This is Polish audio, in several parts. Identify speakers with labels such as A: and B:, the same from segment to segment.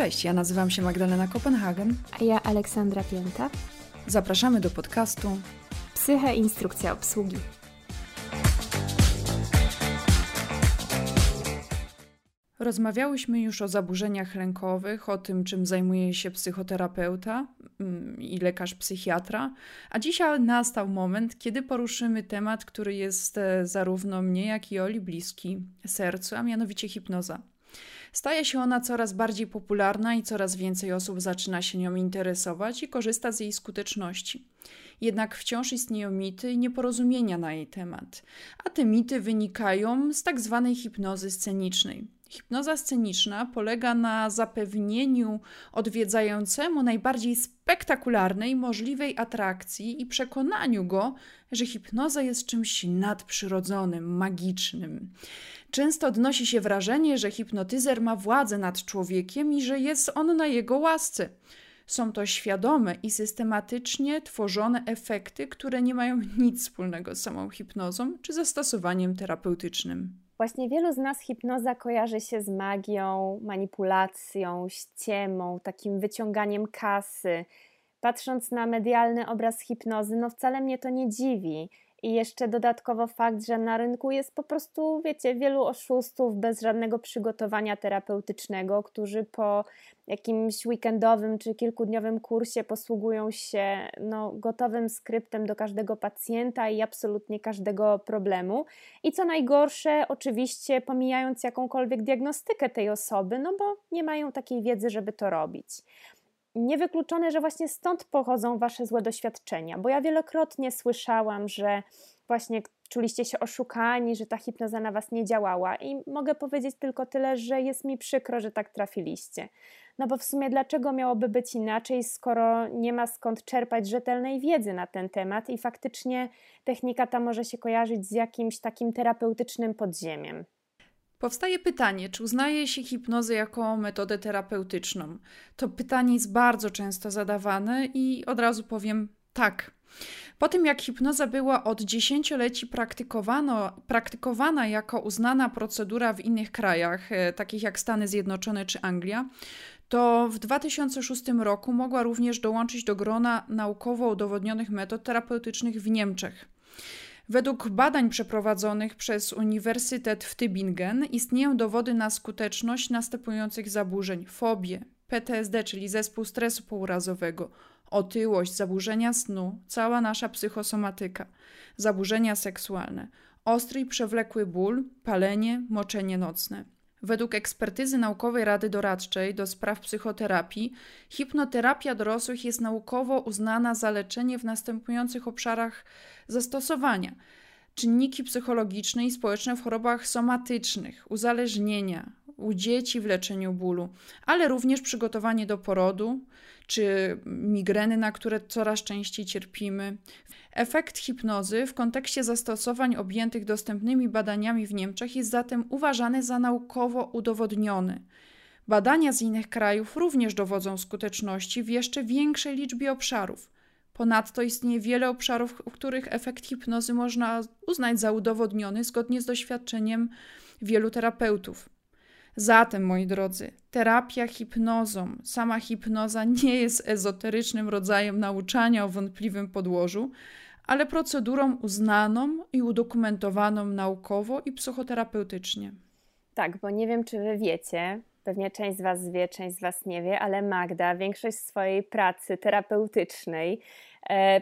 A: Cześć, ja nazywam się Magdalena Kopenhagen.
B: A ja Aleksandra Pięta.
A: Zapraszamy do podcastu
B: Psyche Instrukcja Obsługi.
A: Rozmawiałyśmy już o zaburzeniach lękowych, o tym, czym zajmuje się psychoterapeuta mm, i lekarz psychiatra, a dzisiaj nastał moment, kiedy poruszymy temat, który jest e, zarówno mnie, jak i Oli bliski sercu, a mianowicie hipnoza. Staje się ona coraz bardziej popularna i coraz więcej osób zaczyna się nią interesować i korzysta z jej skuteczności. Jednak wciąż istnieją mity i nieporozumienia na jej temat, a te mity wynikają z tak zwanej hipnozy scenicznej. Hipnoza sceniczna polega na zapewnieniu odwiedzającemu najbardziej spektakularnej możliwej atrakcji i przekonaniu go, że hipnoza jest czymś nadprzyrodzonym, magicznym. Często odnosi się wrażenie, że hipnotyzer ma władzę nad człowiekiem i że jest on na jego łasce. Są to świadome i systematycznie tworzone efekty, które nie mają nic wspólnego z samą hipnozą czy zastosowaniem terapeutycznym.
B: Właśnie wielu z nas hipnoza kojarzy się z magią, manipulacją, ściemą, takim wyciąganiem kasy. Patrząc na medialny obraz hipnozy, no wcale mnie to nie dziwi. I jeszcze dodatkowo fakt, że na rynku jest po prostu, wiecie, wielu oszustów bez żadnego przygotowania terapeutycznego, którzy po jakimś weekendowym czy kilkudniowym kursie posługują się no, gotowym skryptem do każdego pacjenta i absolutnie każdego problemu. I co najgorsze, oczywiście pomijając jakąkolwiek diagnostykę tej osoby, no bo nie mają takiej wiedzy, żeby to robić niewykluczone, że właśnie stąd pochodzą wasze złe doświadczenia, bo ja wielokrotnie słyszałam, że właśnie czuliście się oszukani, że ta hipnoza na was nie działała i mogę powiedzieć tylko tyle, że jest mi przykro, że tak trafiliście. No bo w sumie dlaczego miałoby być inaczej, skoro nie ma skąd czerpać rzetelnej wiedzy na ten temat i faktycznie technika ta może się kojarzyć z jakimś takim terapeutycznym podziemiem.
A: Powstaje pytanie, czy uznaje się hipnozę jako metodę terapeutyczną? To pytanie jest bardzo często zadawane i od razu powiem tak. Po tym, jak hipnoza była od dziesięcioleci praktykowana jako uznana procedura w innych krajach, e, takich jak Stany Zjednoczone czy Anglia, to w 2006 roku mogła również dołączyć do grona naukowo udowodnionych metod terapeutycznych w Niemczech. Według badań przeprowadzonych przez Uniwersytet w Tübingen istnieją dowody na skuteczność następujących zaburzeń: fobie, PTSD, czyli zespół stresu pourazowego, otyłość, zaburzenia snu, cała nasza psychosomatyka, zaburzenia seksualne, ostry i przewlekły ból, palenie, moczenie nocne. Według ekspertyzy naukowej Rady Doradczej do spraw psychoterapii, hipnoterapia dorosłych jest naukowo uznana za leczenie w następujących obszarach zastosowania: czynniki psychologiczne i społeczne w chorobach somatycznych, uzależnienia, u dzieci w leczeniu bólu, ale również przygotowanie do porodu czy migreny, na które coraz częściej cierpimy. Efekt hipnozy w kontekście zastosowań objętych dostępnymi badaniami w Niemczech jest zatem uważany za naukowo udowodniony. Badania z innych krajów również dowodzą skuteczności w jeszcze większej liczbie obszarów. Ponadto istnieje wiele obszarów, w których efekt hipnozy można uznać za udowodniony zgodnie z doświadczeniem wielu terapeutów. Zatem, moi drodzy, terapia hipnozą, sama hipnoza nie jest ezoterycznym rodzajem nauczania o wątpliwym podłożu, ale procedurą uznaną i udokumentowaną naukowo i psychoterapeutycznie.
B: Tak, bo nie wiem, czy wy wiecie, pewnie część z Was wie, część z Was nie wie, ale Magda większość swojej pracy terapeutycznej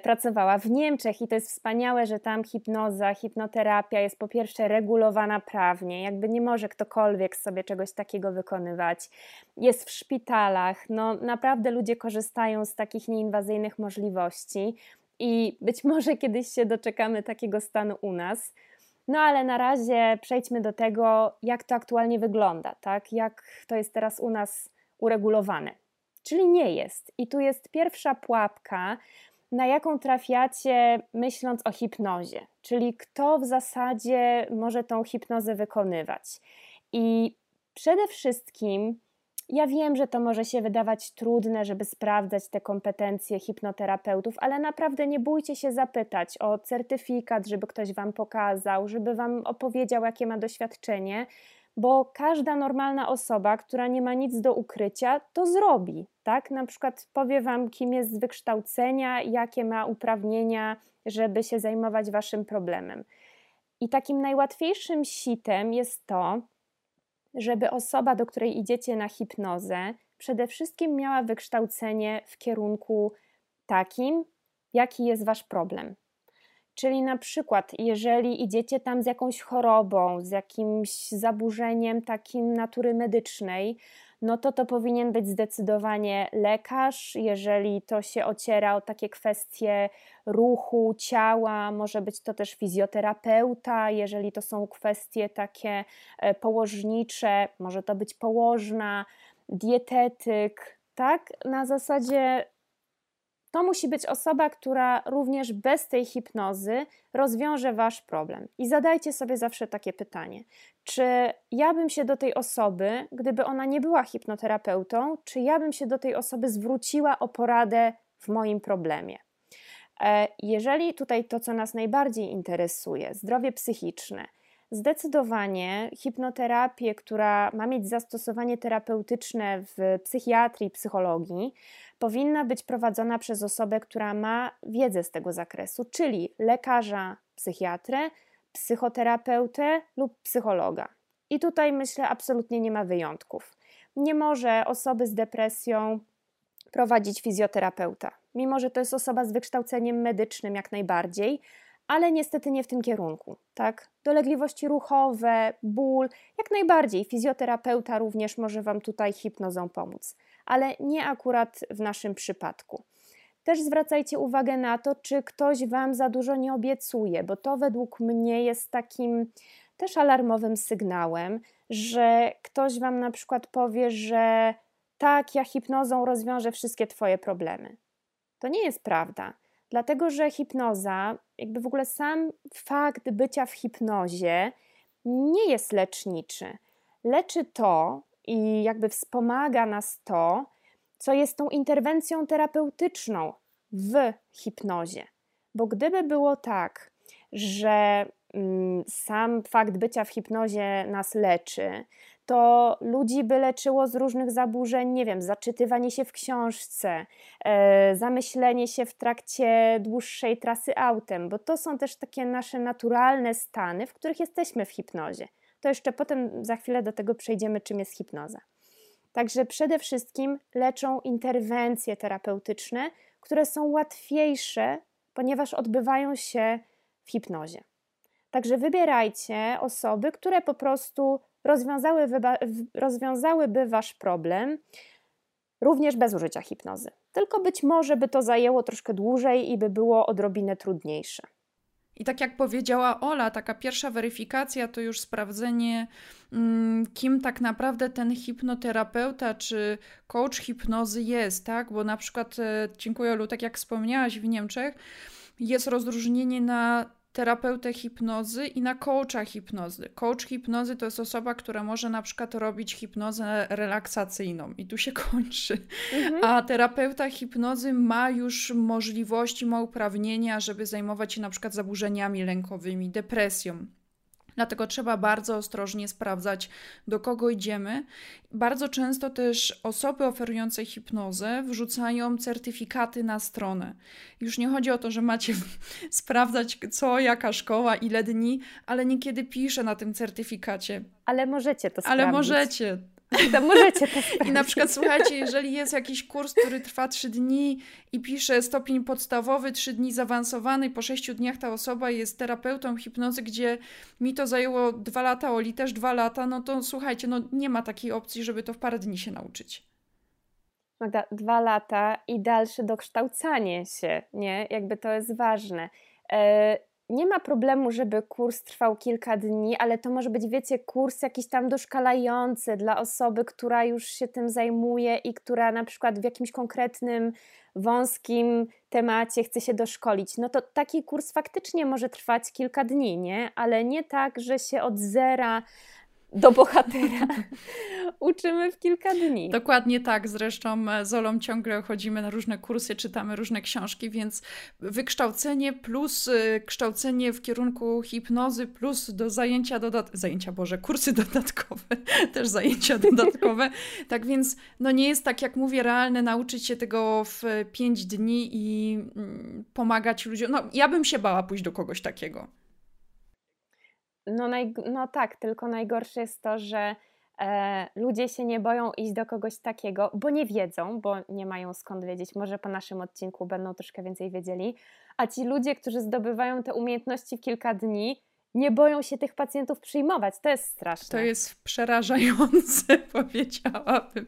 B: pracowała w Niemczech i to jest wspaniałe, że tam hipnoza, hipnoterapia jest po pierwsze regulowana prawnie, jakby nie może ktokolwiek sobie czegoś takiego wykonywać. Jest w szpitalach, no naprawdę ludzie korzystają z takich nieinwazyjnych możliwości i być może kiedyś się doczekamy takiego stanu u nas. No ale na razie przejdźmy do tego, jak to aktualnie wygląda, tak? Jak to jest teraz u nas uregulowane. Czyli nie jest. I tu jest pierwsza pułapka, na jaką trafiacie myśląc o hipnozie, czyli kto w zasadzie może tą hipnozę wykonywać. I przede wszystkim ja wiem, że to może się wydawać trudne, żeby sprawdzać te kompetencje hipnoterapeutów, ale naprawdę nie bójcie się zapytać o certyfikat, żeby ktoś Wam pokazał, żeby Wam opowiedział, jakie ma doświadczenie, bo każda normalna osoba, która nie ma nic do ukrycia, to zrobi, tak? Na przykład powie wam, kim jest z wykształcenia, jakie ma uprawnienia, żeby się zajmować waszym problemem. I takim najłatwiejszym sitem jest to, żeby osoba, do której idziecie na hipnozę, przede wszystkim miała wykształcenie w kierunku takim, jaki jest wasz problem. Czyli na przykład, jeżeli idziecie tam z jakąś chorobą, z jakimś zaburzeniem takim natury medycznej, no to to powinien być zdecydowanie lekarz. Jeżeli to się ociera o takie kwestie ruchu, ciała, może być to też fizjoterapeuta. Jeżeli to są kwestie takie e, położnicze, może to być położna, dietetyk, tak? Na zasadzie to musi być osoba, która również bez tej hipnozy rozwiąże wasz problem. I zadajcie sobie zawsze takie pytanie: czy ja bym się do tej osoby, gdyby ona nie była hipnoterapeutą, czy ja bym się do tej osoby zwróciła o poradę w moim problemie? E, jeżeli tutaj to, co nas najbardziej interesuje, zdrowie psychiczne, Zdecydowanie hipnoterapię, która ma mieć zastosowanie terapeutyczne w psychiatrii, psychologii, powinna być prowadzona przez osobę, która ma wiedzę z tego zakresu, czyli lekarza, psychiatrę, psychoterapeutę lub psychologa. I tutaj myślę, absolutnie nie ma wyjątków. Nie może osoby z depresją prowadzić fizjoterapeuta, mimo że to jest osoba z wykształceniem medycznym jak najbardziej, ale niestety nie w tym kierunku, tak? Dolegliwości ruchowe, ból, jak najbardziej. Fizjoterapeuta również może Wam tutaj hipnozą pomóc, ale nie akurat w naszym przypadku. Też zwracajcie uwagę na to, czy ktoś Wam za dużo nie obiecuje, bo to według mnie jest takim też alarmowym sygnałem, że ktoś Wam na przykład powie, że tak, ja hipnozą rozwiążę wszystkie Twoje problemy. To nie jest prawda Dlatego, że hipnoza, jakby w ogóle sam fakt bycia w hipnozie nie jest leczniczy. Leczy to i jakby wspomaga nas to, co jest tą interwencją terapeutyczną w hipnozie. Bo gdyby było tak, że mm, sam fakt bycia w hipnozie nas leczy, to ludzi by leczyło z różnych zaburzeń, nie wiem, zaczytywanie się w książce, e, zamyślenie się w trakcie dłuższej trasy autem, bo to są też takie nasze naturalne stany, w których jesteśmy w hipnozie. To jeszcze potem za chwilę do tego przejdziemy, czym jest hipnoza. Także przede wszystkim leczą interwencje terapeutyczne, które są łatwiejsze, ponieważ odbywają się w hipnozie. Także wybierajcie osoby, które po prostu rozwiązałyby, rozwiązałyby Wasz problem również bez użycia hipnozy. Tylko być może by to zajęło troszkę dłużej i by było odrobinę trudniejsze.
A: I tak jak powiedziała Ola, taka pierwsza weryfikacja to już sprawdzenie, mm, kim tak naprawdę ten hipnoterapeuta czy coach hipnozy jest, tak? Bo na przykład, e, dziękuję Olu, tak jak wspomniałaś w Niemczech, jest rozróżnienie na terapeutę hipnozy i na coacha hipnozy. Coach hipnozy to jest osoba, która może na przykład robić hipnozę relaksacyjną i tu się kończy. Mhm. A terapeuta hipnozy ma już możliwości, ma uprawnienia, żeby zajmować się na przykład zaburzeniami lękowymi, depresją. Dlatego trzeba bardzo ostrożnie sprawdzać, do kogo idziemy. Bardzo często też osoby oferujące hipnozę wrzucają certyfikaty na stronę. Już nie chodzi o to, że macie sprawdzać co, jaka szkoła, ile dni, ale niekiedy pisze na tym certyfikacie.
B: Ale możecie to sprawdzić.
A: Ale możecie,
B: To możecie to sprawdzić.
A: I na przykład słuchajcie, jeżeli jest jakiś kurs, który trwa 3 dni i pisze stopień podstawowy, 3 dni zaawansowany, i po 6 dniach ta osoba jest terapeutą hipnozy, gdzie mi to zajęło 2 lata, Oli też 2 lata, no to słuchajcie, no nie ma takiej opcji, żeby to w parę dni się nauczyć.
B: Magda, dwa lata i dalsze dokształcanie się, nie? Jakby to jest ważne. Nie ma problemu, żeby kurs trwał kilka dni, ale to może być, wiecie, kurs jakiś tam doszkalający dla osoby, która już się tym zajmuje i która na przykład w jakimś konkretnym, wąskim temacie chce się doszkolić. No to taki kurs faktycznie może trwać kilka dni, nie? Ale nie tak, że się od zera do bohatera uczymy w kilka dni.
A: Dokładnie tak. Zresztą e, z Olą ciągle chodzimy na różne kursy, czytamy różne książki, więc wykształcenie plus e, kształcenie w kierunku hipnozy plus do zajęcia dodatkowe, zajęcia Boże, kursy dodatkowe, też zajęcia dodatkowe. tak więc no nie jest tak, jak mówię, realne nauczyć się tego w pięć dni i mm, pomagać ludziom. No ja bym się bała pójść do kogoś takiego.
B: No, naj, no tak, tylko najgorsze jest to, że e, ludzie się nie boją iść do kogoś takiego, bo nie wiedzą, bo nie mają skąd wiedzieć. Może po naszym odcinku będą troszkę więcej wiedzieli. A ci ludzie, którzy zdobywają te umiejętności w kilka dni, nie boją się tych pacjentów przyjmować. To jest straszne.
A: To jest przerażające, powiedziałabym.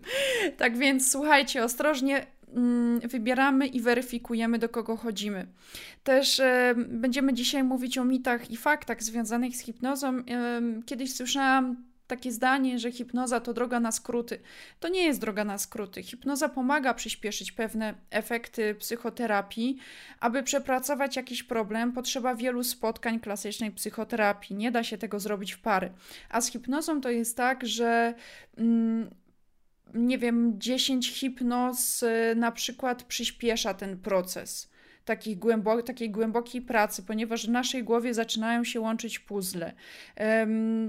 A: Tak więc słuchajcie, ostrożnie wybieramy i weryfikujemy, do kogo chodzimy. Też e, będziemy dzisiaj mówić o mitach i faktach związanych z hipnozą. Kiedyś słyszałam takie zdanie, że hipnoza to droga na skróty. To nie jest droga na skróty. Hipnoza pomaga przyspieszyć pewne efekty psychoterapii. Aby przepracować jakiś problem, potrzeba wielu spotkań klasycznej psychoterapii. Nie da się tego zrobić w pary. A z hipnozą to jest tak, że mm, nie wiem, 10 hipnoz y, na przykład przyspiesza ten proces takich głębo takiej głębokiej pracy, ponieważ w naszej głowie zaczynają się łączyć puzzle.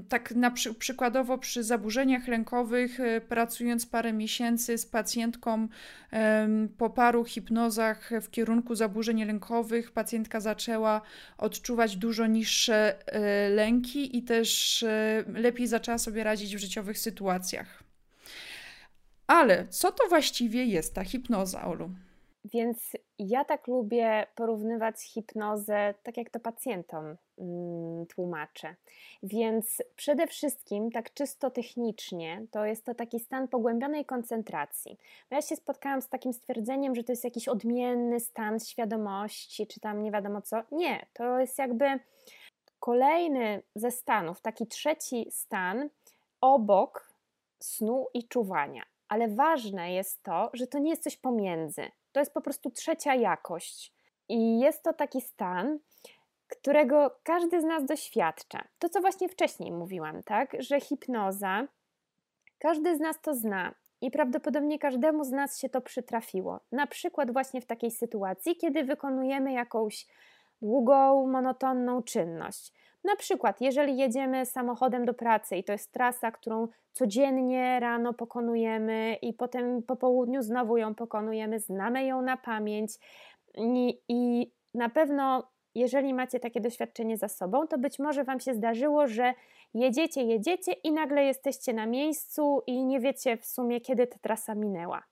A: tak na przy przykładowo przy zaburzeniach lękowych, y, pracując parę miesięcy z pacjentką po paru hipnozach w kierunku zaburzeń lękowych, pacjentka zaczęła odczuwać dużo niższe y, lęki i też lepiej zaczęła sobie radzić w życiowych sytuacjach. Ale co to właściwie jest ta hipnoza, Olu?
B: Więc ja tak lubię porównywać hipnozę, tak jak to pacjentom mm, tłumaczę. Więc przede wszystkim, tak czysto technicznie, to jest to taki stan pogłębionej koncentracji. Ja się spotkałam z takim stwierdzeniem, że to jest jakiś odmienny stan świadomości, czy tam nie wiadomo co. Nie, to jest jakby kolejny ze stanów, taki trzeci stan obok snu i czuwania ale ważne jest to, że to nie jest coś pomiędzy. To jest po prostu trzecia jakość. I jest to taki stan, którego każdy z nas doświadcza. To, co właśnie wcześniej mówiłam, tak, że hipnoza, każdy z nas to zna i prawdopodobnie każdemu z nas się to przytrafiło. Na przykład właśnie w takiej sytuacji, kiedy wykonujemy jakąś długą, monotonną czynność. Na przykład, jeżeli jedziemy samochodem do pracy i to jest trasa, którą codziennie rano pokonujemy i potem po południu znowu ją pokonujemy, znamy ją na pamięć i, i na pewno jeżeli macie takie doświadczenie za sobą, to być może Wam się zdarzyło, że jedziecie, jedziecie i nagle jesteście na miejscu i nie wiecie w sumie, kiedy ta trasa minęła.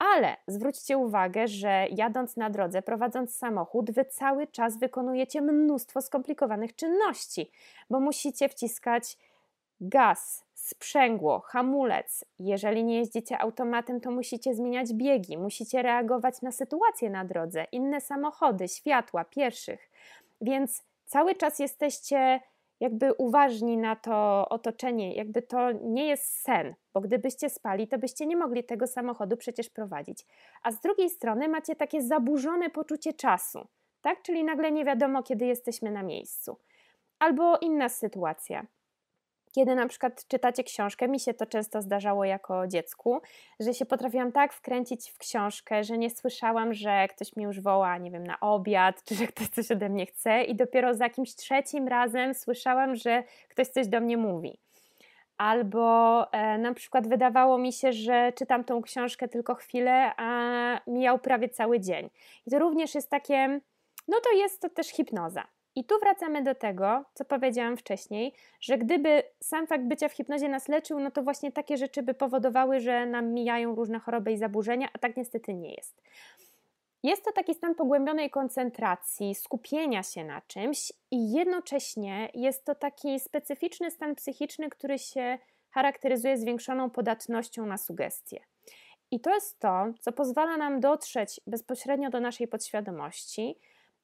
B: Ale zwróćcie uwagę, że jadąc na drodze, prowadząc samochód, wy cały czas wykonujecie mnóstwo skomplikowanych czynności, bo musicie wciskać gaz, sprzęgło, hamulec. Jeżeli nie jeździcie automatem, to musicie zmieniać biegi, musicie reagować na sytuacje na drodze, inne samochody, światła, pieszych. Więc cały czas jesteście jakby uważni na to otoczenie, jakby to nie jest sen, bo gdybyście spali, to byście nie mogli tego samochodu przecież prowadzić. A z drugiej strony macie takie zaburzone poczucie czasu, tak? Czyli nagle nie wiadomo, kiedy jesteśmy na miejscu. Albo inna sytuacja. Kiedy na przykład czytacie książkę, mi się to często zdarzało jako dziecku, że się potrafiłam tak wkręcić w książkę, że nie słyszałam, że ktoś mnie już woła, nie wiem, na obiad, czy że ktoś coś ode mnie chce, i dopiero za jakimś trzecim razem słyszałam, że ktoś coś do mnie mówi. Albo e, na przykład wydawało mi się, że czytam tą książkę tylko chwilę, a mijał prawie cały dzień. I to również jest takie, no to jest to też hipnoza. I tu wracamy do tego, co powiedziałam wcześniej, że gdyby sam fakt bycia w hipnozie nas leczył, no to właśnie takie rzeczy by powodowały, że nam mijają różne choroby i zaburzenia, a tak niestety nie jest. Jest to taki stan pogłębionej koncentracji, skupienia się na czymś, i jednocześnie jest to taki specyficzny stan psychiczny, który się charakteryzuje zwiększoną podatnością na sugestie. I to jest to, co pozwala nam dotrzeć bezpośrednio do naszej podświadomości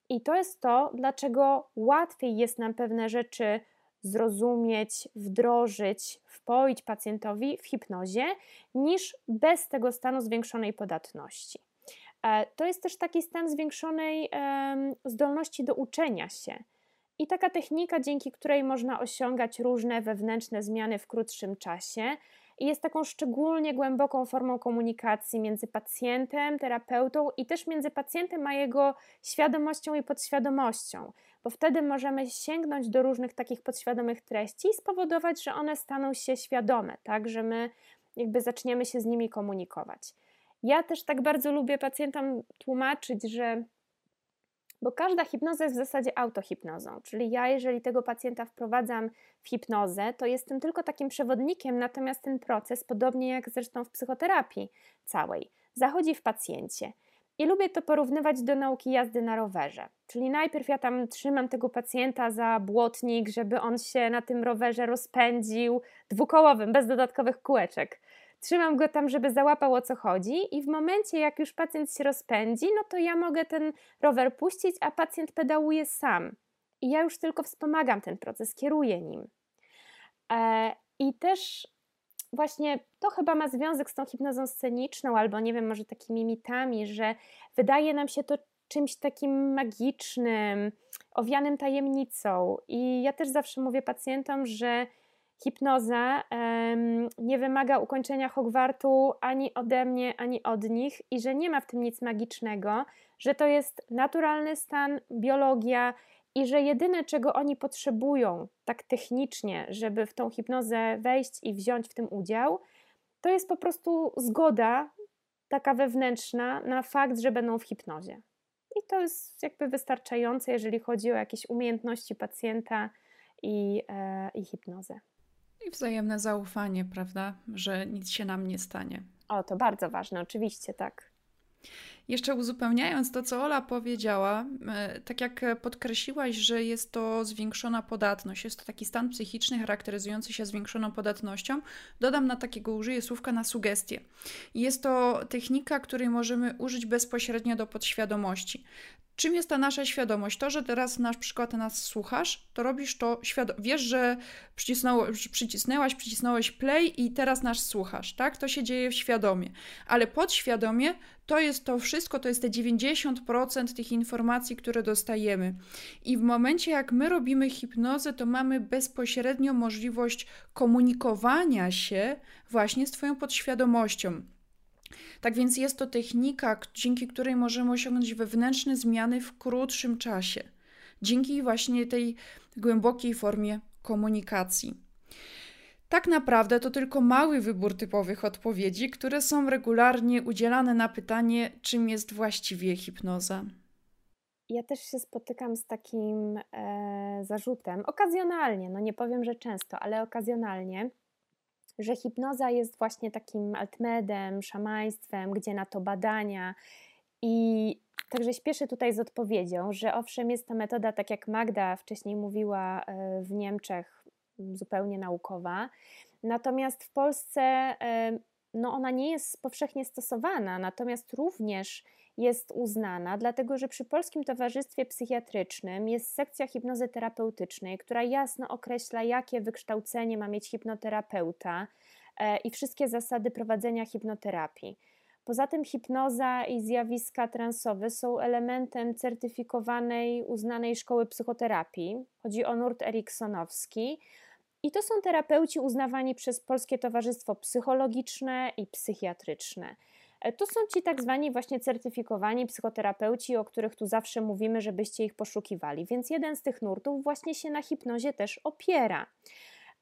B: i to jest to, dlaczego łatwiej jest nam pewne rzeczy zrozumieć, wdrożyć, wpoić pacjentowi w hipnozie, niż bez tego stanu zwiększonej podatności. E, to jest też taki stan zwiększonej zdolności do uczenia się. I taka technika, dzięki której można osiągać różne wewnętrzne zmiany w krótszym czasie, i jest taką szczególnie głęboką formą komunikacji między pacjentem, terapeutą i też między pacjentem a jego świadomością i podświadomością, bo wtedy możemy sięgnąć do różnych takich podświadomych treści i spowodować, że one staną się świadome, tak, że my jakby zaczniemy się z nimi komunikować. Ja też tak bardzo lubię pacjentom tłumaczyć, że bo każda hipnoza jest w zasadzie autohipnozą, czyli ja, jeżeli tego pacjenta wprowadzam w hipnozę, to jestem tylko takim przewodnikiem, natomiast ten proces, podobnie jak zresztą w psychoterapii całej, zachodzi w pacjencie. I lubię to porównywać do nauki jazdy na rowerze. Czyli najpierw ja tam trzymam tego pacjenta za błotnik, żeby on się na tym rowerze rozpędził dwukołowym, bez dodatkowych kółeczek trzymam go tam, żeby załapał o co chodzi, i w momencie, jak już pacjent się rozpędzi, no to ja mogę ten rower puścić, a pacjent pedałuje sam. I ja już tylko wspomagam ten proces, kieruję nim. E, I też właśnie to chyba ma związek z tą hipnozą sceniczną, albo nie wiem, może takimi mitami, że wydaje nam się to czymś takim magicznym, owianym tajemnicą. I ja też zawsze mówię pacjentom, że hipnoza um, nie wymaga ukończenia Hogwartu ani ode mnie, ani od nich i że nie ma w tym nic magicznego, że to jest naturalny stan, biologia i że jedyne, czego oni potrzebują tak technicznie, żeby w tą hipnozę wejść i wziąć w tym udział, to jest po prostu zgoda taka wewnętrzna na fakt, że będą w hipnozie. I to jest jakby wystarczające, jeżeli chodzi o jakieś umiejętności pacjenta i, e, i hipnozę.
A: I wzajemne zaufanie, prawda, że nic się nam nie stanie.
B: O, to bardzo ważne, oczywiście, tak.
A: Jeszcze uzupełniając to, co Ola powiedziała, e, tak jak podkreśliłaś, że jest to zwiększona podatność, jest to taki stan psychiczny charakteryzujący się zwiększoną podatnością, dodam na takiego, użyję słówka na sugestie. Jest to technika, której możemy użyć bezpośrednio do podświadomości. Czym jest ta nasza świadomość? To, że teraz na przykład nas słuchasz, to robisz to świadomie. Wiesz, że przycisnęłaś, przycisnąłeś play i teraz nas słuchasz, tak? To się dzieje świadomie. Ale podświadomie to jest to wszystko, to jest te 90% tych informacji, które dostajemy. I w momencie, jak my robimy hipnozę, to mamy bezpośrednio możliwość komunikowania się właśnie z Twoją podświadomością. Tak więc jest to technika, dzięki której możemy osiągnąć wewnętrzne zmiany w krótszym czasie, dzięki właśnie tej głębokiej formie komunikacji. Tak naprawdę to tylko mały wybór typowych odpowiedzi, które są regularnie udzielane na pytanie, czym jest właściwie hipnoza.
B: Ja też się spotykam z takim e, zarzutem, okazjonalnie, no nie powiem, że często, ale okazjonalnie, że hipnoza jest właśnie takim altmedem, szamaństwem, gdzie na to badania i Także śpieszę tutaj z odpowiedzią, że owszem, jest to metoda, tak jak Magda wcześniej mówiła, e, w Niemczech zupełnie naukowa. Natomiast w Polsce e, no ona nie jest powszechnie stosowana, natomiast również jest uznana, dlatego że przy Polskim Towarzystwie Psychiatrycznym jest sekcja hipnozy terapeutycznej, która jasno określa, jakie wykształcenie ma mieć hipnoterapeuta e, i wszystkie zasady prowadzenia hipnoterapii. Poza tym hipnoza i zjawiska transowe są elementem certyfikowanej, uznanej szkoły psychoterapii. Chodzi o nurt eriksonowski. I to są terapeuci uznawani przez Polskie Towarzystwo Psychologiczne i Psychiatryczne. E, to są ci tak zwani właśnie certyfikowani psychoterapeuci, o których tu zawsze mówimy, żebyście ich poszukiwali. Więc jeden z tych nurtów właśnie się na hipnozie też opiera.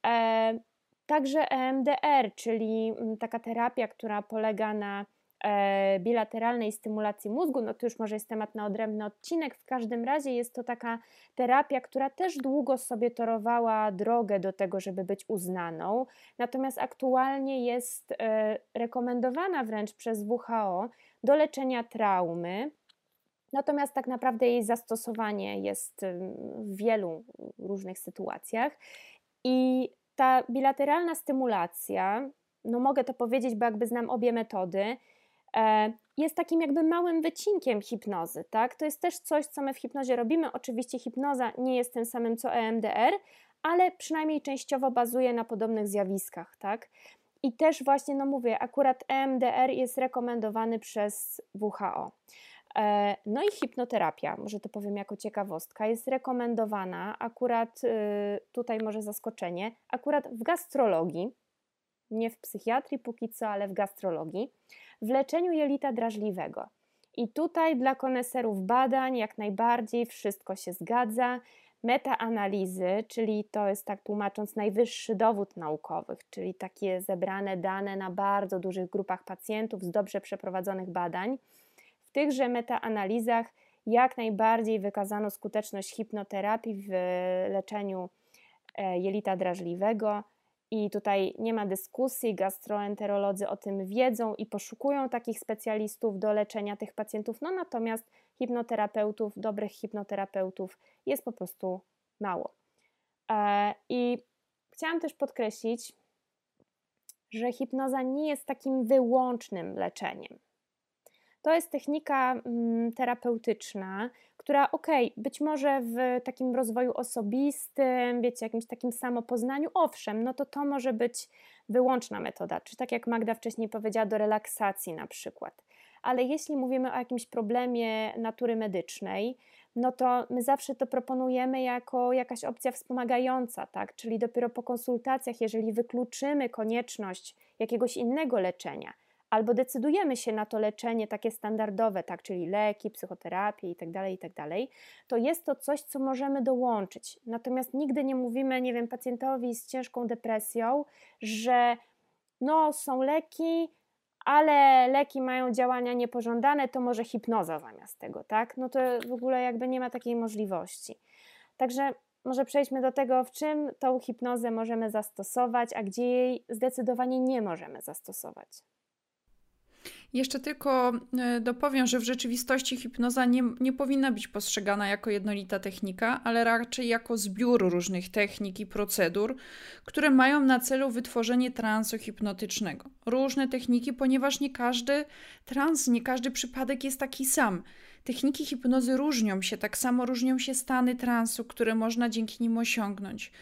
B: E, także EMDR, czyli mm, taka terapia, która polega na bilateralnej stymulacji mózgu, no to już może jest temat na odrębny odcinek. W każdym razie jest to taka terapia, która też długo sobie torowała drogę do tego, żeby być uznaną, natomiast aktualnie jest e, rekomendowana wręcz przez WHO do leczenia traumy. Natomiast tak naprawdę jej zastosowanie jest w wielu różnych sytuacjach. I ta bilateralna stymulacja, no mogę to powiedzieć, bo jakby znam obie metody, E, jest takim jakby małym wycinkiem hipnozy, tak? To jest też coś, co my w hipnozie robimy. Oczywiście hipnoza nie jest tym samym co EMDR, ale przynajmniej częściowo bazuje na podobnych zjawiskach, tak? I też właśnie, no mówię, akurat EMDR jest rekomendowany przez WHO. E, no i hipnoterapia, może to powiem jako ciekawostka, jest rekomendowana akurat, y, tutaj może zaskoczenie, akurat w gastrologii, nie w psychiatrii póki co, ale w gastrologii, w leczeniu jelita drażliwego. I tutaj dla koneserów badań jak najbardziej wszystko się zgadza. Metaanalizy, czyli to jest tak tłumacząc najwyższy dowód naukowych, czyli takie zebrane dane na bardzo dużych grupach pacjentów z dobrze przeprowadzonych badań. W tychże metaanalizach jak najbardziej wykazano skuteczność hipnoterapii w leczeniu e, jelita drażliwego. I tutaj nie ma dyskusji, gastroenterolodzy o tym wiedzą i poszukują takich specjalistów do leczenia tych pacjentów. No natomiast hipnoterapeutów, dobrych hipnoterapeutów jest po prostu mało. E, I chciałam też podkreślić, że hipnoza nie jest takim wyłącznym leczeniem. To jest technika mm, terapeutyczna, która, okay, być może w takim rozwoju osobistym, wiecie, jakimś takim samopoznaniu, owszem, no to to może być wyłączna metoda, czy tak jak Magda wcześniej powiedziała, do relaksacji na przykład. Ale jeśli mówimy o jakimś problemie natury medycznej, no to my zawsze to proponujemy jako jakaś opcja wspomagająca, tak? Czyli dopiero po konsultacjach, jeżeli wykluczymy konieczność jakiegoś innego leczenia, albo decydujemy się na to leczenie takie standardowe, tak, czyli leki, psychoterapię itd., tak itd., tak to jest to coś, co możemy dołączyć. Natomiast nigdy nie mówimy, nie wiem, pacjentowi z ciężką depresją, że no, są leki, ale leki mają działania niepożądane, to może hipnoza zamiast tego, tak? No to w ogóle jakby nie ma takiej możliwości. Także może przejdźmy do tego, w czym tą hipnozę możemy zastosować, a gdzie jej zdecydowanie nie możemy zastosować.
A: Jeszcze tylko e, dopowiem, że w rzeczywistości hipnoza nie, nie powinna być postrzegana jako jednolita technika, ale raczej jako zbiór różnych technik i procedur, które mają na celu wytworzenie transu hipnotycznego. Różne techniki, ponieważ nie każdy trans, nie każdy przypadek jest taki sam. Techniki hipnozy różnią się, tak samo różnią się stany transu, które można dzięki nim osiągnąć.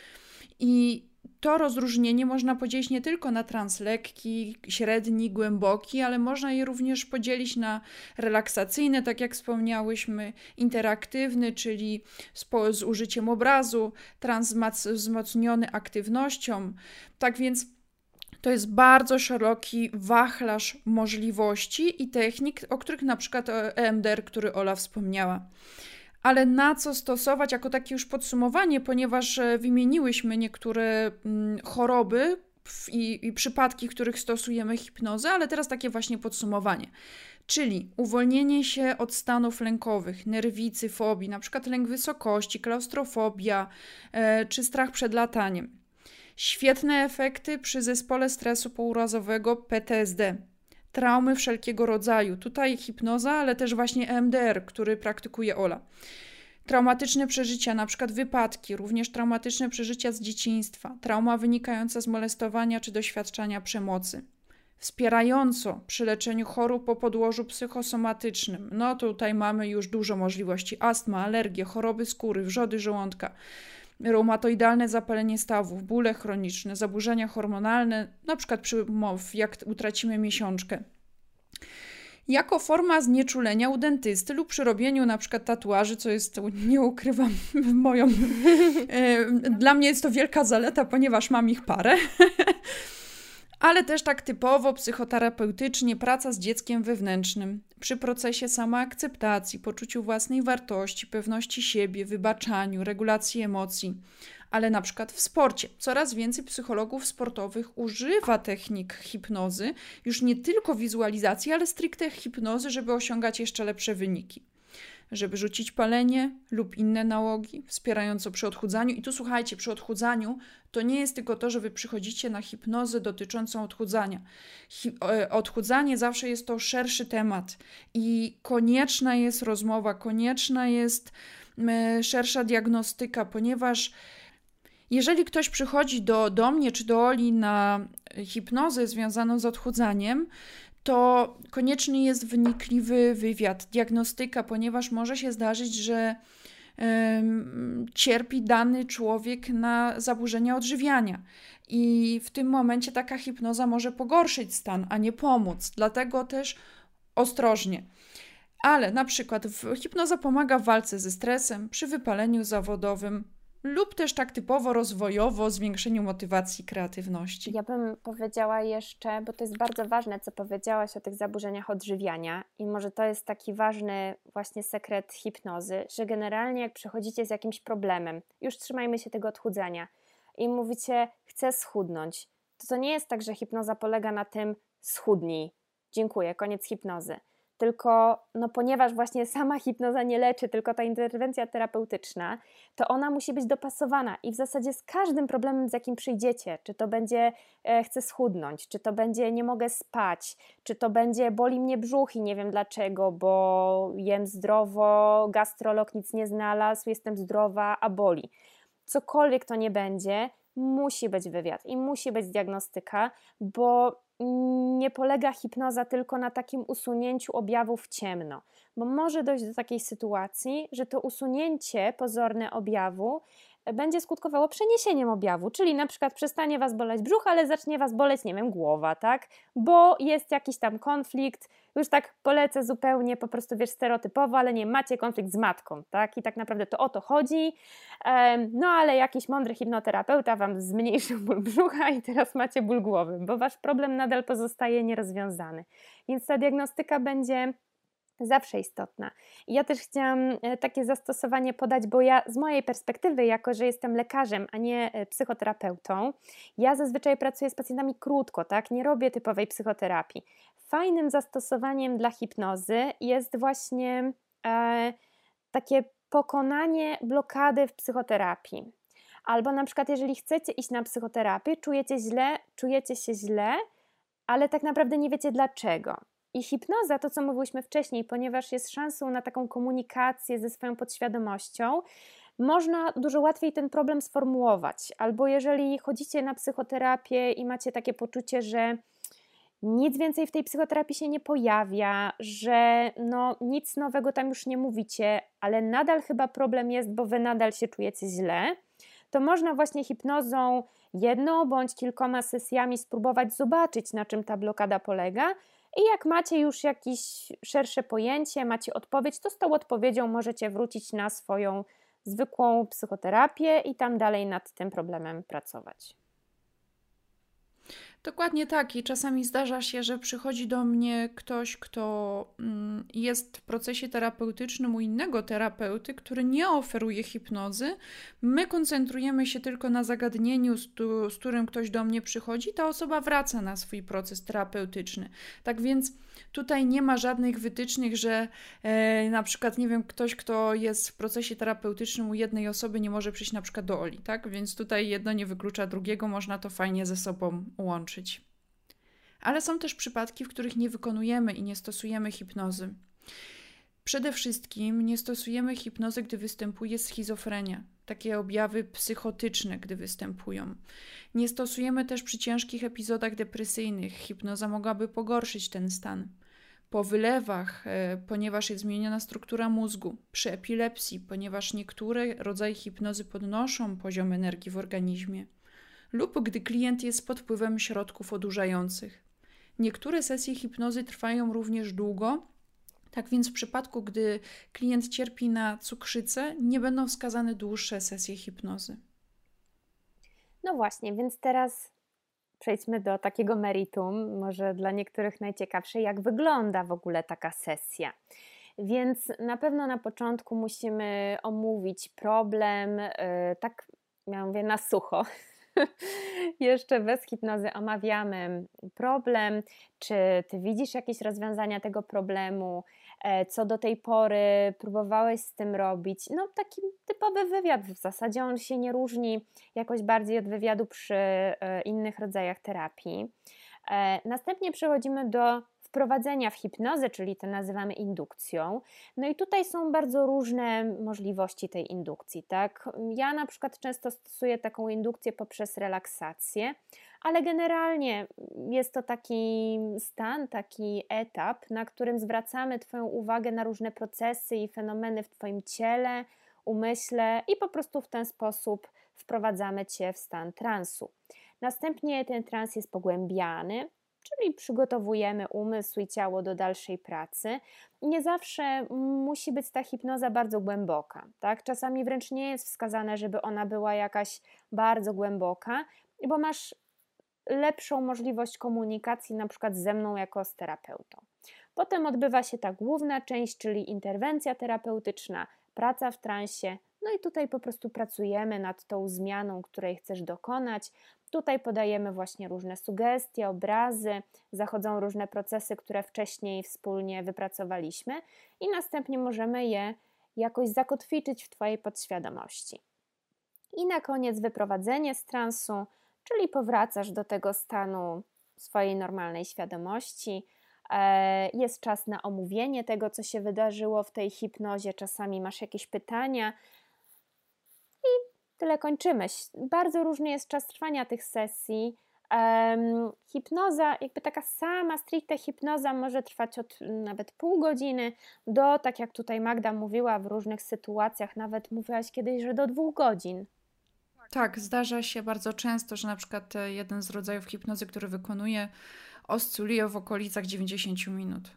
A: I to rozróżnienie można podzielić nie tylko na trans lekki, średni, głęboki, ale można je również podzielić na relaksacyjny, tak jak wspomniałyśmy, interaktywny, czyli z, z użyciem obrazu, trans wzmocniony aktywnością. Tak więc to jest bardzo szeroki wachlarz możliwości i technik, o których na przykład EMDR, który Ola wspomniała ale na co stosować jako takie już podsumowanie, ponieważ e, wymieniłyśmy niektóre mm, choroby i, i przypadki, w których stosujemy hipnozę, ale teraz takie właśnie podsumowanie. Czyli uwolnienie się od stanów lękowych, nerwicy, fobii, przykład lęk wysokości, klaustrofobia e, czy strach przed lataniem. Świetne efekty przy zespole stresu pourazowego PTSD traumy wszelkiego rodzaju. Tutaj hipnoza, ale też właśnie EMDR, który praktykuje Ola. Traumatyczne przeżycia, na przykład wypadki, również traumatyczne przeżycia z dzieciństwa, trauma wynikająca z molestowania czy doświadczania przemocy. Wspierająco przy leczeniu chorób po podłożu psychosomatycznym. No tutaj mamy już dużo możliwości: astma, alergie, choroby skóry, wrzody żołądka reumatoidalne zapalenie stawów, bóle chroniczne, zaburzenia hormonalne, na przykład przy MOW, jak utracimy miesiączkę. Jako forma znieczulenia u dentysty lub przy robieniu na przykład tatuaży, co jest, nie ukrywam, moją. E, dla mnie jest to wielka zaleta, ponieważ mam ich parę. ale też tak typowo psychoterapeutycznie praca z dzieckiem wewnętrznym, przy procesie samoakceptacji, poczuciu własnej wartości, pewności siebie, wybaczaniu, regulacji emocji, ale na przykład w sporcie. Coraz więcej psychologów sportowych używa technik hipnozy, już nie tylko wizualizacji, ale stricte hipnozy, żeby osiągać jeszcze lepsze wyniki żeby rzucić palenie lub inne nałogi, wspierająco przy odchudzaniu. I tu słuchajcie, przy odchudzaniu to nie jest tylko to, że wy przychodzicie na hipnozę dotyczącą odchudzania. Hi e, odchudzanie zawsze jest to szerszy temat i konieczna jest rozmowa, konieczna jest szersza diagnostyka, ponieważ jeżeli ktoś przychodzi do, do mnie czy do Oli na hipnozę związaną z odchudzaniem, to konieczny jest wnikliwy wywiad, diagnostyka, ponieważ może się zdarzyć, że cierpi dany człowiek na zaburzenia odżywiania. I w tym momencie taka hipnoza może pogorszyć stan, a nie pomóc. Dlatego też ostrożnie. Ale na przykład hipnoza pomaga w walce ze stresem, przy wypaleniu zawodowym, lub też tak typowo rozwojowo zwiększeniu motywacji kreatywności.
B: Ja bym powiedziała jeszcze, bo to jest bardzo ważne, co powiedziałaś o tych zaburzeniach odżywiania i może to jest taki ważny właśnie sekret hipnozy, że generalnie jak przychodzicie z jakimś problemem, już trzymajmy się tego odchudzania i mówicie chcę schudnąć, to to nie jest tak, że hipnoza polega na tym schudnij, dziękuję, koniec hipnozy tylko no, ponieważ właśnie sama hipnoza nie leczy, tylko ta interwencja terapeutyczna, to ona musi być dopasowana i w zasadzie z każdym problemem, z jakim przyjdziecie, czy to będzie e, chcę schudnąć, czy to będzie nie mogę spać, czy to będzie boli mnie brzuch i nie wiem dlaczego, bo jem zdrowo, gastrolog nic nie znalazł, jestem zdrowa, a boli. Cokolwiek to nie będzie, musi być wywiad i musi być diagnostyka, bo nie polega hipnoza tylko na takim usunięciu objawów ciemno, bo może dojść do takiej sytuacji, że to usunięcie pozorne objawu będzie skutkowało przeniesieniem objawu, czyli na przykład przestanie Was boleć brzuch, ale zacznie Was boleć, nie wiem, głowa, tak? Bo jest jakiś tam konflikt, już tak polecę zupełnie po prostu, wiesz, stereotypowo, ale nie, macie konflikt z matką, tak? I tak naprawdę to o to chodzi, no ale jakiś mądry hipnoterapeuta Wam zmniejszył ból brzucha i teraz macie ból głowy, bo Wasz problem nadal pozostaje nierozwiązany. Więc ta diagnostyka będzie zawsze istotna. Ja też chciałam e, takie zastosowanie podać, bo ja z mojej perspektywy, jako że jestem lekarzem, a nie e, psychoterapeutą, ja zazwyczaj pracuję z pacjentami krótko, tak? Nie robię typowej psychoterapii. Fajnym zastosowaniem dla hipnozy jest właśnie e, takie pokonanie blokady w psychoterapii. Albo na przykład, jeżeli chcecie iść na psychoterapię, czujecie źle, czujecie się źle, ale tak naprawdę nie wiecie dlaczego. I hipnoza, to co mówiłyśmy wcześniej, ponieważ jest szansą na taką komunikację ze swoją podświadomością, można dużo łatwiej ten problem sformułować. Albo jeżeli chodzicie na psychoterapię i macie takie poczucie, że nic więcej w tej psychoterapii się nie pojawia, że no, nic nowego tam już nie mówicie, ale nadal chyba problem jest, bo wy nadal się czujecie źle, to można właśnie hipnozą jedną bądź kilkoma sesjami spróbować zobaczyć, na czym ta blokada polega i jak macie już jakieś szersze pojęcie, macie odpowiedź, to z tą odpowiedzią możecie wrócić na swoją zwykłą psychoterapię i tam dalej nad tym problemem pracować.
A: Dokładnie tak. I czasami zdarza się, że przychodzi do mnie ktoś, kto mm, jest w procesie terapeutycznym u innego terapeuty, który nie oferuje hipnozy. My koncentrujemy się tylko na zagadnieniu, z, którym ktoś do mnie przychodzi. Ta osoba wraca na swój proces terapeutyczny. Tak więc tutaj nie ma żadnych wytycznych, że e, na przykład, nie wiem, ktoś, kto jest w procesie terapeutycznym u jednej osoby, nie może przyjść na przykład do Oli, tak? Więc tutaj jedno nie wyklucza drugiego, można to fajnie ze sobą łączyć. Ale są też przypadki, w których nie wykonujemy i nie stosujemy hipnozy. Przede wszystkim nie stosujemy hipnozy, gdy występuje schizofrenia, takie objawy psychotyczne, gdy występują. Nie stosujemy też przy ciężkich epizodach depresyjnych. Hipnoza mogłaby pogorszyć ten stan. Po wylewach, e, ponieważ jest zmieniona struktura mózgu, przy epilepsji, ponieważ niektóre rodzaje hipnozy podnoszą poziom energii w organizmie, lub gdy klient jest pod wpływem środków odurzających. Niektóre sesje hipnozy trwają również długo, tak więc w przypadku, gdy klient cierpi na cukrzycę, nie będą wskazane dłuższe sesje hipnozy.
B: No właśnie, więc teraz przejdźmy do takiego meritum, może dla niektórych najciekawsze, jak wygląda w ogóle taka sesja. Więc na pewno na początku musimy omówić problem, yy, tak ja mówię na sucho, jeszcze bez hipnozy omawiamy problem, czy ty widzisz jakieś rozwiązania tego problemu, co do tej pory próbowałeś z tym robić. No, taki typowy wywiad w zasadzie on się nie różni jakoś bardziej od wywiadu przy e, innych rodzajach terapii. E, następnie przechodzimy do wprowadzenia w hipnozę, czyli to nazywamy indukcją. No i tutaj są bardzo różne możliwości tej indukcji, tak? Ja na przykład często stosuję taką indukcję poprzez relaksację, ale generalnie jest to taki stan, taki etap, na którym zwracamy Twoją uwagę na różne procesy i fenomeny w Twoim ciele, umyśle i po prostu w ten sposób wprowadzamy Cię w stan transu. Następnie ten trans jest pogłębiany, czyli przygotowujemy umysł i ciało do dalszej pracy. Nie zawsze musi być ta hipnoza bardzo głęboka, tak? Czasami wręcz nie jest wskazane, żeby ona była jakaś bardzo głęboka, bo masz lepszą możliwość komunikacji na przykład ze mną jako z terapeutą. Potem odbywa się ta główna część, czyli interwencja terapeutyczna, praca w transie. No i tutaj po prostu pracujemy nad tą zmianą, której chcesz dokonać. Tutaj podajemy właśnie różne sugestie, obrazy, zachodzą różne procesy, które wcześniej wspólnie wypracowaliśmy, i następnie możemy je jakoś zakotwiczyć w Twojej podświadomości. I na koniec wyprowadzenie z transu, czyli powracasz do tego stanu swojej normalnej świadomości. E, jest czas na omówienie tego, co się wydarzyło w tej hipnozie. Czasami masz jakieś pytania, tyle kończymy. Bardzo różny jest czas trwania tych sesji. Um, hipnoza, jakby taka sama stricte hipnoza może trwać od nawet pół godziny do, tak jak tutaj Magda mówiła, w różnych sytuacjach, nawet mówiłaś kiedyś, że do dwóch godzin.
A: Tak, zdarza się bardzo często, że na przykład e, jeden z rodzajów hipnozy, który wykonuję, oscyluje w okolicach 90 minut.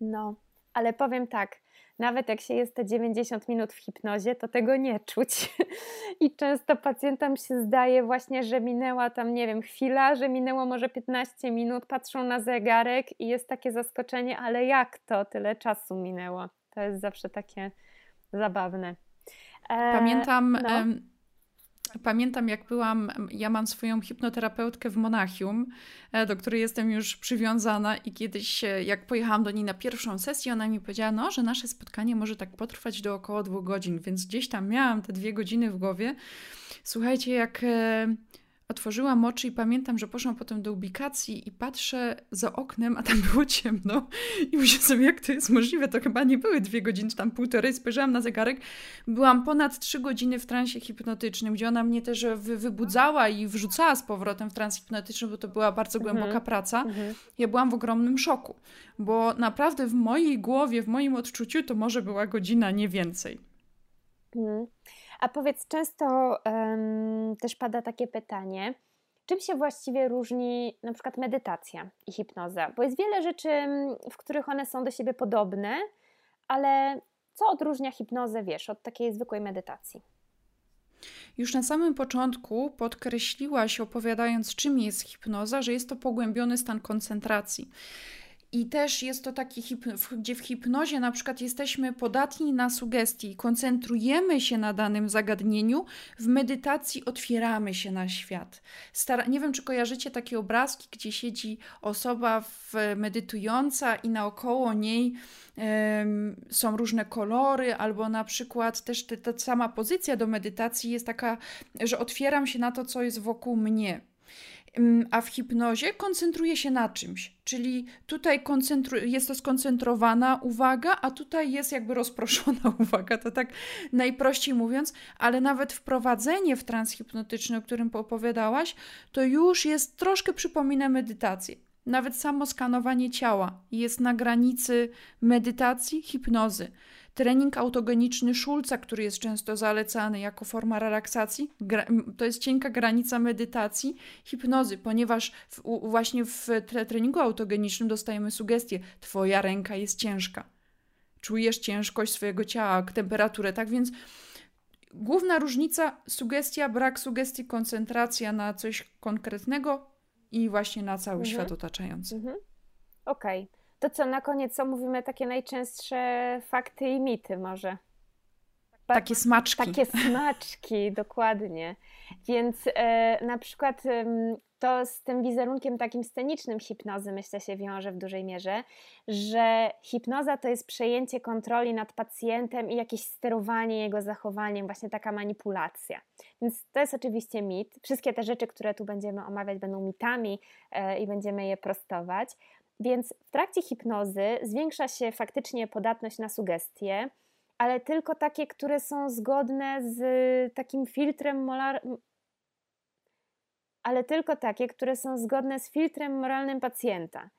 B: No, ale powiem tak, nawet jak się jest te 90 minut w hipnozie, to tego nie czuć. I często pacjentom się zdaje właśnie, że minęła tam, nie wiem, chwila, że minęło może 15 minut, patrzą na zegarek i jest takie zaskoczenie, ale jak to tyle czasu minęło? To jest zawsze takie zabawne.
A: Pamiętam. E, no. Pamiętam, jak byłam, ja mam swoją hipnoterapeutkę w Monachium, e, do której jestem już przywiązana, i kiedyś, e, jak pojechałam do niej na pierwszą sesję, ona mi powiedziała, no, że nasze spotkanie może tak potrwać do około dwóch godzin, więc gdzieś tam miałam te dwie godziny w głowie. Słuchajcie, jak e, Otworzyłam oczy i pamiętam, że poszłam potem do ubikacji i patrzę za oknem, a tam było ciemno. I myślę sobie, jak to jest możliwe? To chyba nie były dwie godziny, czy tam półtorej. Spojrzałam na zegarek. Byłam ponad trzy godziny w transie hipnotycznym, gdzie ona mnie też wy wybudzała i wrzucała z powrotem w trans hipnotyczny, bo to była bardzo głęboka mhm. praca. Mhm. Ja byłam w ogromnym szoku, bo naprawdę w mojej głowie, w moim odczuciu to może była godzina, nie więcej.
B: Mhm. A powiedz, często um, też pada takie pytanie, czym się właściwie różni na przykład medytacja i hipnoza? Bo jest wiele rzeczy, w których one są do siebie podobne, ale co odróżnia hipnozę, wiesz, od takiej zwykłej medytacji?
A: Już na samym początku podkreśliłaś, opowiadając, czym jest hipnoza, że jest to pogłębiony stan koncentracji. I też jest to taki, gdzie w hipnozie na przykład jesteśmy podatni na sugestii, koncentrujemy się na danym zagadnieniu, w medytacji otwieramy się na świat. Stara nie wiem, czy kojarzycie takie obrazki, gdzie siedzi osoba w, medytująca i naokoło niej są różne kolory, albo na przykład też te, ta sama pozycja do medytacji jest taka, że otwieram się na to, co jest wokół mnie a w hipnozie koncentruje się na czymś. Czyli tutaj jest to skoncentrowana uwaga, a tutaj jest jakby rozproszona uwaga, to tak najprościej mówiąc, ale nawet wprowadzenie w trans hipnotyczny, o którym opowiadałaś, to już jest troszkę przypomina medytację. Nawet samo skanowanie ciała jest na granicy medytacji, hipnozy trening autogeniczny Szulca, który jest często zalecany jako forma relaksacji, to jest cienka granica medytacji, hipnozy, ponieważ w, właśnie w treningu autogenicznym dostajemy sugestię: Twoja ręka jest ciężka. Czujesz ciężkość swojego ciała, temperaturę, tak więc główna różnica sugestia, brak sugestii, koncentracja na coś konkretnego i właśnie na cały mhm. świat otaczający. Mhm.
B: Okej. Okay. To co, na koniec omówimy takie najczęstsze fakty i mity może?
A: Takie smaczki.
B: Takie smaczki, dokładnie. Więc e, na przykład e, to z tym wizerunkiem takim scenicznym hipnozy, myślę, się wiąże w dużej mierze, że hipnoza to jest przejęcie kontroli nad pacjentem i jakieś sterowanie jego zachowaniem, właśnie taka manipulacja. Więc to jest oczywiście mit. Wszystkie te rzeczy, które tu będziemy omawiać, będą mitami e, i będziemy je prostować. Więc w trakcie hipnozy zwiększa się faktycznie podatność na sugestie, ale tylko takie, które są zgodne z takim filtrem molar... ale tylko takie, które są zgodne z filtrem moralnym pacjenta.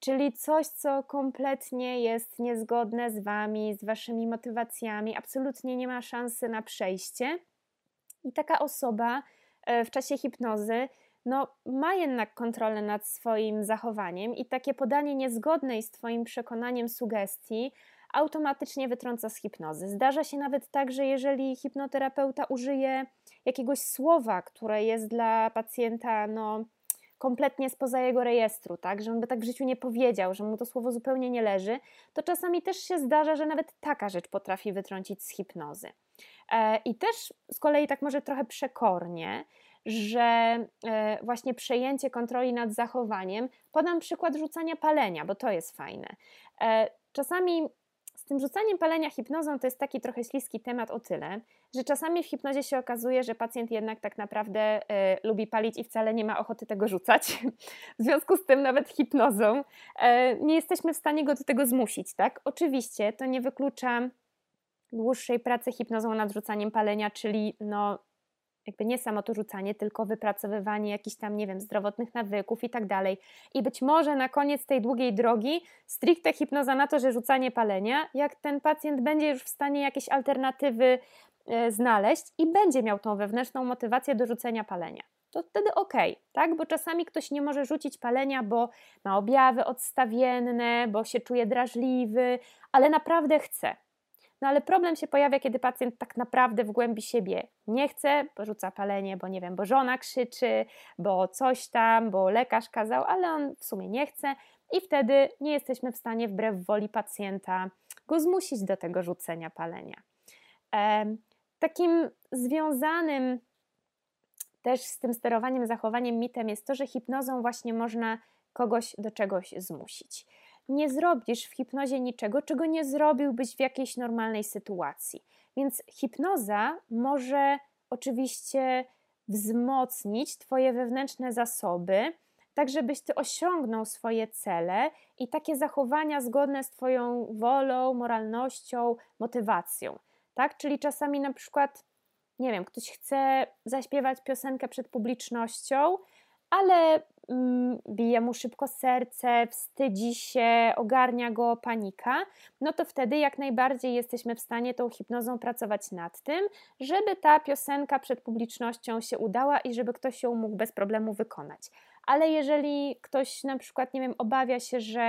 B: Czyli coś, co kompletnie jest niezgodne z wami, z waszymi motywacjami, absolutnie nie ma szansy na przejście. I taka osoba e, w czasie hipnozy no, ma jednak kontrolę nad swoim zachowaniem i takie podanie niezgodnej z Twoim przekonaniem sugestii automatycznie wytrąca z hipnozy. Zdarza się nawet tak, że jeżeli hipnoterapeuta użyje jakiegoś słowa, które jest dla pacjenta no, kompletnie spoza jego rejestru, tak, że on by tak w życiu nie powiedział, że mu to słowo zupełnie nie leży, to czasami też się zdarza, że nawet taka rzecz potrafi wytrącić z hipnozy. E, I też z kolei tak może trochę przekornie, że e, właśnie przejęcie kontroli nad zachowaniem, podam przykład rzucania palenia, bo to jest fajne. E, czasami z tym rzucaniem palenia hipnozą to jest taki trochę śliski temat o tyle, że czasami w hipnozie się okazuje, że pacjent jednak tak naprawdę y, lubi palić i wcale nie ma ochoty tego rzucać. W związku z tym nawet hipnozą nie jesteśmy w stanie go do tego zmusić, tak? Oczywiście to nie wyklucza dłuższej pracy hipnozą nad rzucaniem palenia, czyli no jakby nie samo to rzucanie, tylko wypracowywanie jakichś tam, nie wiem, zdrowotnych nawyków i tak dalej. I być może na koniec tej długiej drogi stricte hipnoza na to, że rzucanie palenia, jak ten pacjent będzie już w stanie jakieś alternatywy e, znaleźć i będzie miał tą wewnętrzną motywację do rzucenia palenia. To wtedy ok, tak? Bo czasami ktoś nie może rzucić palenia, bo ma objawy odstawienne, bo się czuje drażliwy, ale naprawdę chce. No ale problem się pojawia, kiedy pacjent tak naprawdę w głębi siebie nie chce, bo rzuca palenie, bo nie wiem, bo żona krzyczy, bo coś tam, bo lekarz kazał, ale on w sumie nie chce i wtedy nie jesteśmy w stanie wbrew woli pacjenta go zmusić do tego rzucenia palenia. Takim związanym też z tym sterowaniem zachowaniem mitem jest to, że hipnozą właśnie można kogoś do czegoś zmusić nie zrobisz w hipnozie niczego, czego nie zrobiłbyś w jakiejś normalnej sytuacji. Więc hipnoza może oczywiście wzmocnić Twoje wewnętrzne zasoby, tak żebyś Ty osiągnął swoje cele i takie zachowania zgodne z Twoją wolą, moralnością, motywacją. Tak? Czyli czasami na przykład, nie wiem, ktoś chce zaśpiewać piosenkę przed publicznością, ale bije mu szybko serce, wstydzi się, ogarnia go panika, no to wtedy jak najbardziej jesteśmy w stanie tą hipnozą pracować nad tym, żeby ta piosenka przed publicznością się udała i żeby ktoś ją mógł bez problemu wykonać. Ale jeżeli ktoś na przykład, nie wiem, obawia się, że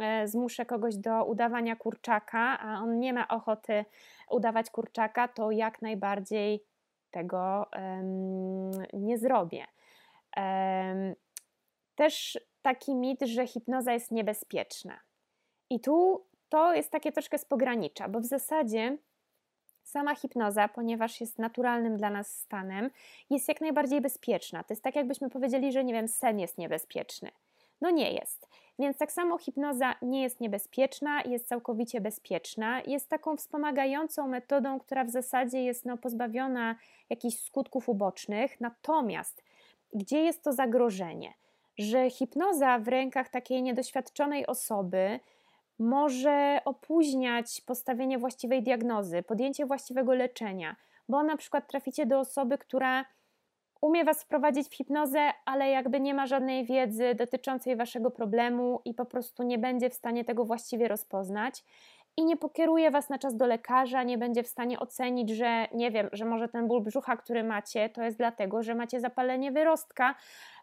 B: e, zmuszę kogoś do udawania kurczaka, a on nie ma ochoty udawać kurczaka, to jak najbardziej tego um, nie zrobię. Też taki mit, że hipnoza jest niebezpieczna. I tu to jest takie troszkę z pogranicza, bo w zasadzie sama hipnoza, ponieważ jest naturalnym dla nas stanem, jest jak najbardziej bezpieczna. To jest tak, jakbyśmy powiedzieli, że nie wiem, sen jest niebezpieczny. No nie jest. Więc tak samo hipnoza nie jest niebezpieczna, jest całkowicie bezpieczna, jest taką wspomagającą metodą, która w zasadzie jest no, pozbawiona jakichś skutków ubocznych, natomiast gdzie jest to zagrożenie? Że hipnoza w rękach takiej niedoświadczonej osoby może opóźniać postawienie właściwej diagnozy, podjęcie właściwego leczenia, bo na przykład traficie do osoby, która umie Was wprowadzić w hipnozę, ale jakby nie ma żadnej wiedzy dotyczącej Waszego problemu i po prostu nie będzie w stanie tego właściwie rozpoznać i nie pokieruje Was na czas do lekarza, nie będzie w stanie ocenić, że nie wiem, że może ten ból brzucha, który macie, to jest dlatego, że macie zapalenie wyrostka,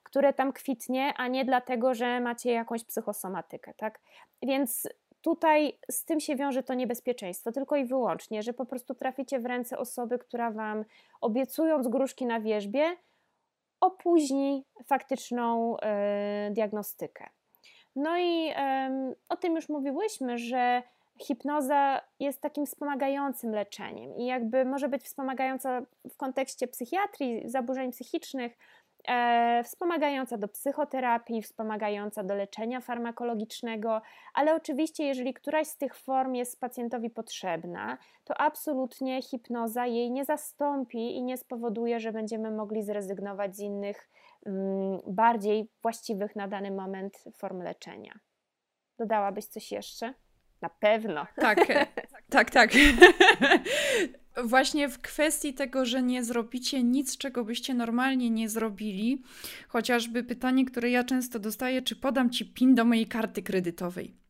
B: które tam kwitnie, a nie dlatego, że macie jakąś psychosomatykę, tak? Więc tutaj z tym się wiąże to niebezpieczeństwo, tylko i wyłącznie, że po prostu traficie w ręce osoby, która Wam obiecując gruszki na wierzbie, opóźni faktyczną yy, diagnostykę. No i yy, o tym już mówiłyśmy, że hipnoza jest takim wspomagającym leczeniem i jakby może być wspomagająca w kontekście psychiatrii, zaburzeń psychicznych, e, wspomagająca do psychoterapii, wspomagająca do leczenia farmakologicznego, ale oczywiście, jeżeli któraś z tych form jest pacjentowi potrzebna, to absolutnie hipnoza jej nie zastąpi i nie spowoduje, że będziemy mogli zrezygnować z innych, mm, bardziej właściwych na dany moment form leczenia. Dodałabyś coś jeszcze? Na pewno.
A: Tak, tak, tak. Właśnie w kwestii tego, że nie zrobicie nic, czego byście normalnie nie zrobili, chociażby pytanie, które ja często dostaję, czy podam ci PIN do mojej karty kredytowej.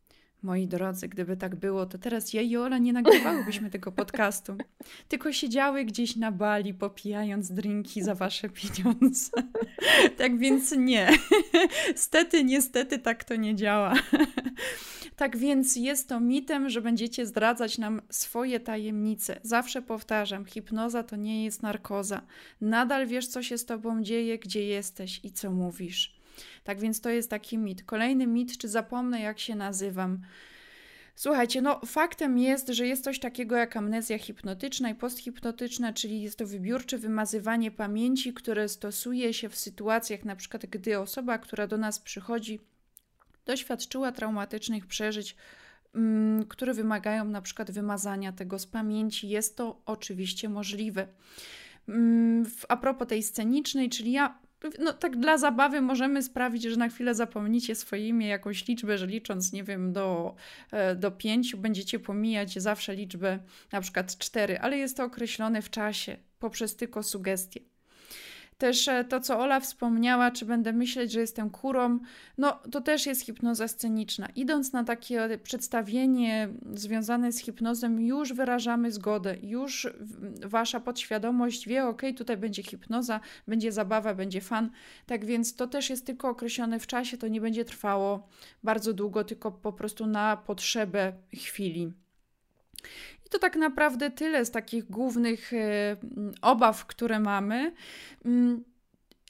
A: Moi drodzy, gdyby tak było, to teraz ja i Ola nie nagrywałybyśmy tego podcastu. Tylko siedziały gdzieś na bali, popijając drinki za wasze pieniądze. tak więc nie. Stety, niestety tak to nie działa. tak więc jest to mitem, że będziecie zdradzać nam swoje tajemnice. Zawsze powtarzam, hipnoza to nie jest narkoza. Nadal wiesz, co się z tobą dzieje, gdzie jesteś i co mówisz. Tak więc to jest taki mit. Kolejny mit, czy zapomnę, jak się nazywam. Słuchajcie, no faktem jest, że jest coś takiego jak amnezja hipnotyczna i posthipnotyczna, czyli jest to wybiórcze wymazywanie pamięci, które stosuje się w sytuacjach, na przykład gdy osoba, która do nas przychodzi, doświadczyła traumatycznych przeżyć, mm, które wymagają na przykład wymazania tego z pamięci. Jest to oczywiście możliwe. Mm, a propos tej scenicznej, czyli ja no tak dla zabawy możemy sprawić, że na chwilę zapomnicie swoje imię, jakąś liczbę, że licząc, nie wiem, do, e, do pięciu będziecie pomijać zawsze liczbę na przykład cztery, ale jest to określone w czasie poprzez tylko sugestie. Też e, to, co Ola wspomniała, czy będę myśleć, że jestem kurą, no to też jest hipnoza sceniczna. Idąc na takie przedstawienie związane z hipnozą, już wyrażamy zgodę, już wasza podświadomość wie, ok, tutaj będzie hipnoza, będzie zabawa, będzie fan. Tak więc to też jest tylko określone w czasie, to nie będzie trwało bardzo długo, tylko po prostu na potrzebę chwili. To tak naprawdę tyle z takich głównych e, obaw, które mamy.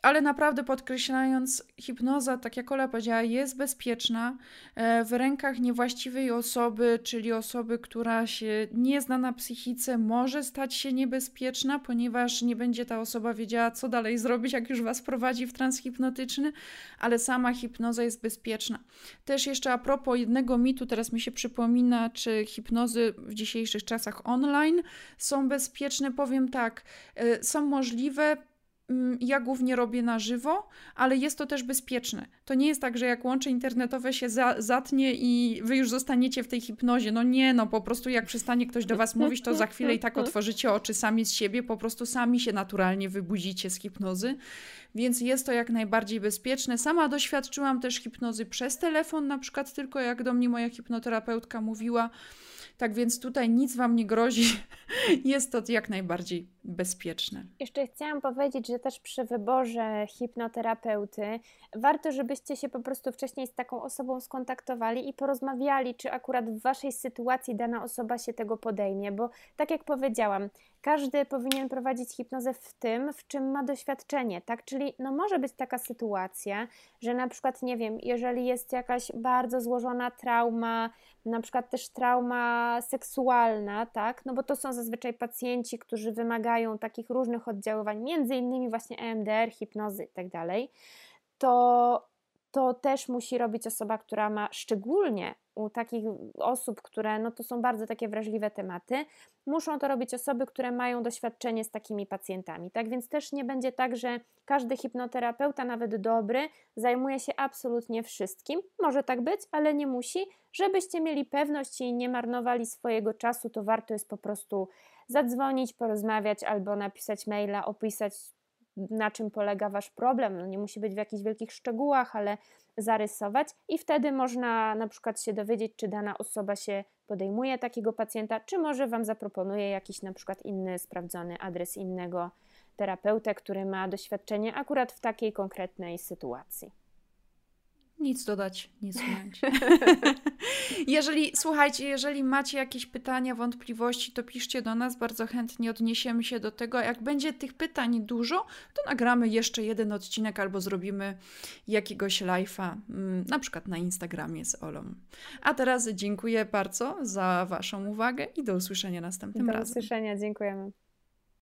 A: Ale naprawdę podkreślając, hipnoza, tak jak Ola powiedziała, jest bezpieczna e, w rękach niewłaściwej osoby, czyli osoby, która się nie zna na psychice, może stać się niebezpieczna, ponieważ nie będzie ta osoba wiedziała, co dalej zrobić, jak już was prowadzi w trans hipnotyczny, ale sama hipnoza jest bezpieczna. Też jeszcze a propos jednego mitu, teraz mi się przypomina, czy hipnozy w dzisiejszych czasach online są bezpieczne. Powiem tak, e, są możliwe ja głównie robię na żywo, ale jest to też bezpieczne. To nie jest tak, że jak łącze internetowe się za, zatnie i wy już zostaniecie w tej hipnozie. No nie, no po prostu jak przestanie ktoś do was mówić, to za chwilę i tak otworzycie oczy sami z siebie, po prostu sami się naturalnie wybudzicie z hipnozy. Więc jest to jak najbardziej bezpieczne. Sama doświadczyłam też hipnozy przez telefon, na przykład tylko jak do mnie moja hipnoterapeutka mówiła, tak więc tutaj nic Wam nie grozi. Jest to jak najbardziej bezpieczne.
B: Jeszcze chciałam powiedzieć, że też przy wyborze hipnoterapeuty warto, żebyście się po prostu wcześniej z taką osobą skontaktowali i porozmawiali, czy akurat w Waszej sytuacji dana osoba się tego podejmie, bo tak jak powiedziałam, każdy powinien prowadzić hipnozę w tym, w czym ma doświadczenie, tak? Czyli no może być taka sytuacja, że na przykład, nie wiem, jeżeli jest jakaś bardzo złożona trauma, na przykład też trauma seksualna, tak? No bo to są zazwyczaj pacjenci, którzy wymagają takich różnych oddziaływań, między innymi właśnie EMDR, hipnozy tak dalej, to to też musi robić osoba, która ma szczególnie u takich osób, które no to są bardzo takie wrażliwe tematy, muszą to robić osoby, które mają doświadczenie z takimi pacjentami. Tak więc też nie będzie tak, że każdy hipnoterapeuta, nawet dobry, zajmuje się absolutnie wszystkim. Może tak być, ale nie musi. Żebyście mieli pewność i nie marnowali swojego czasu, to warto jest po prostu zadzwonić, porozmawiać albo napisać maila, opisać na czym polega Wasz problem. No nie musi być w jakichś wielkich szczegółach, ale zarysować i wtedy można na przykład się dowiedzieć, czy dana osoba się podejmuje takiego pacjenta, czy może Wam zaproponuje jakiś na przykład inny sprawdzony adres innego terapeutę, który ma doświadczenie akurat w takiej konkretnej sytuacji.
A: Nic dodać, nic ująć. jeżeli, słuchajcie, jeżeli macie jakieś pytania, wątpliwości, to piszcie do nas, bardzo chętnie odniesiemy się do tego. Jak będzie tych pytań dużo, to nagramy jeszcze jeden odcinek albo zrobimy jakiegoś live'a, mm, na przykład na Instagramie z Olą. A teraz dziękuję bardzo za Waszą uwagę i do usłyszenia następnym
B: do
A: razem.
B: Do usłyszenia, dziękujemy.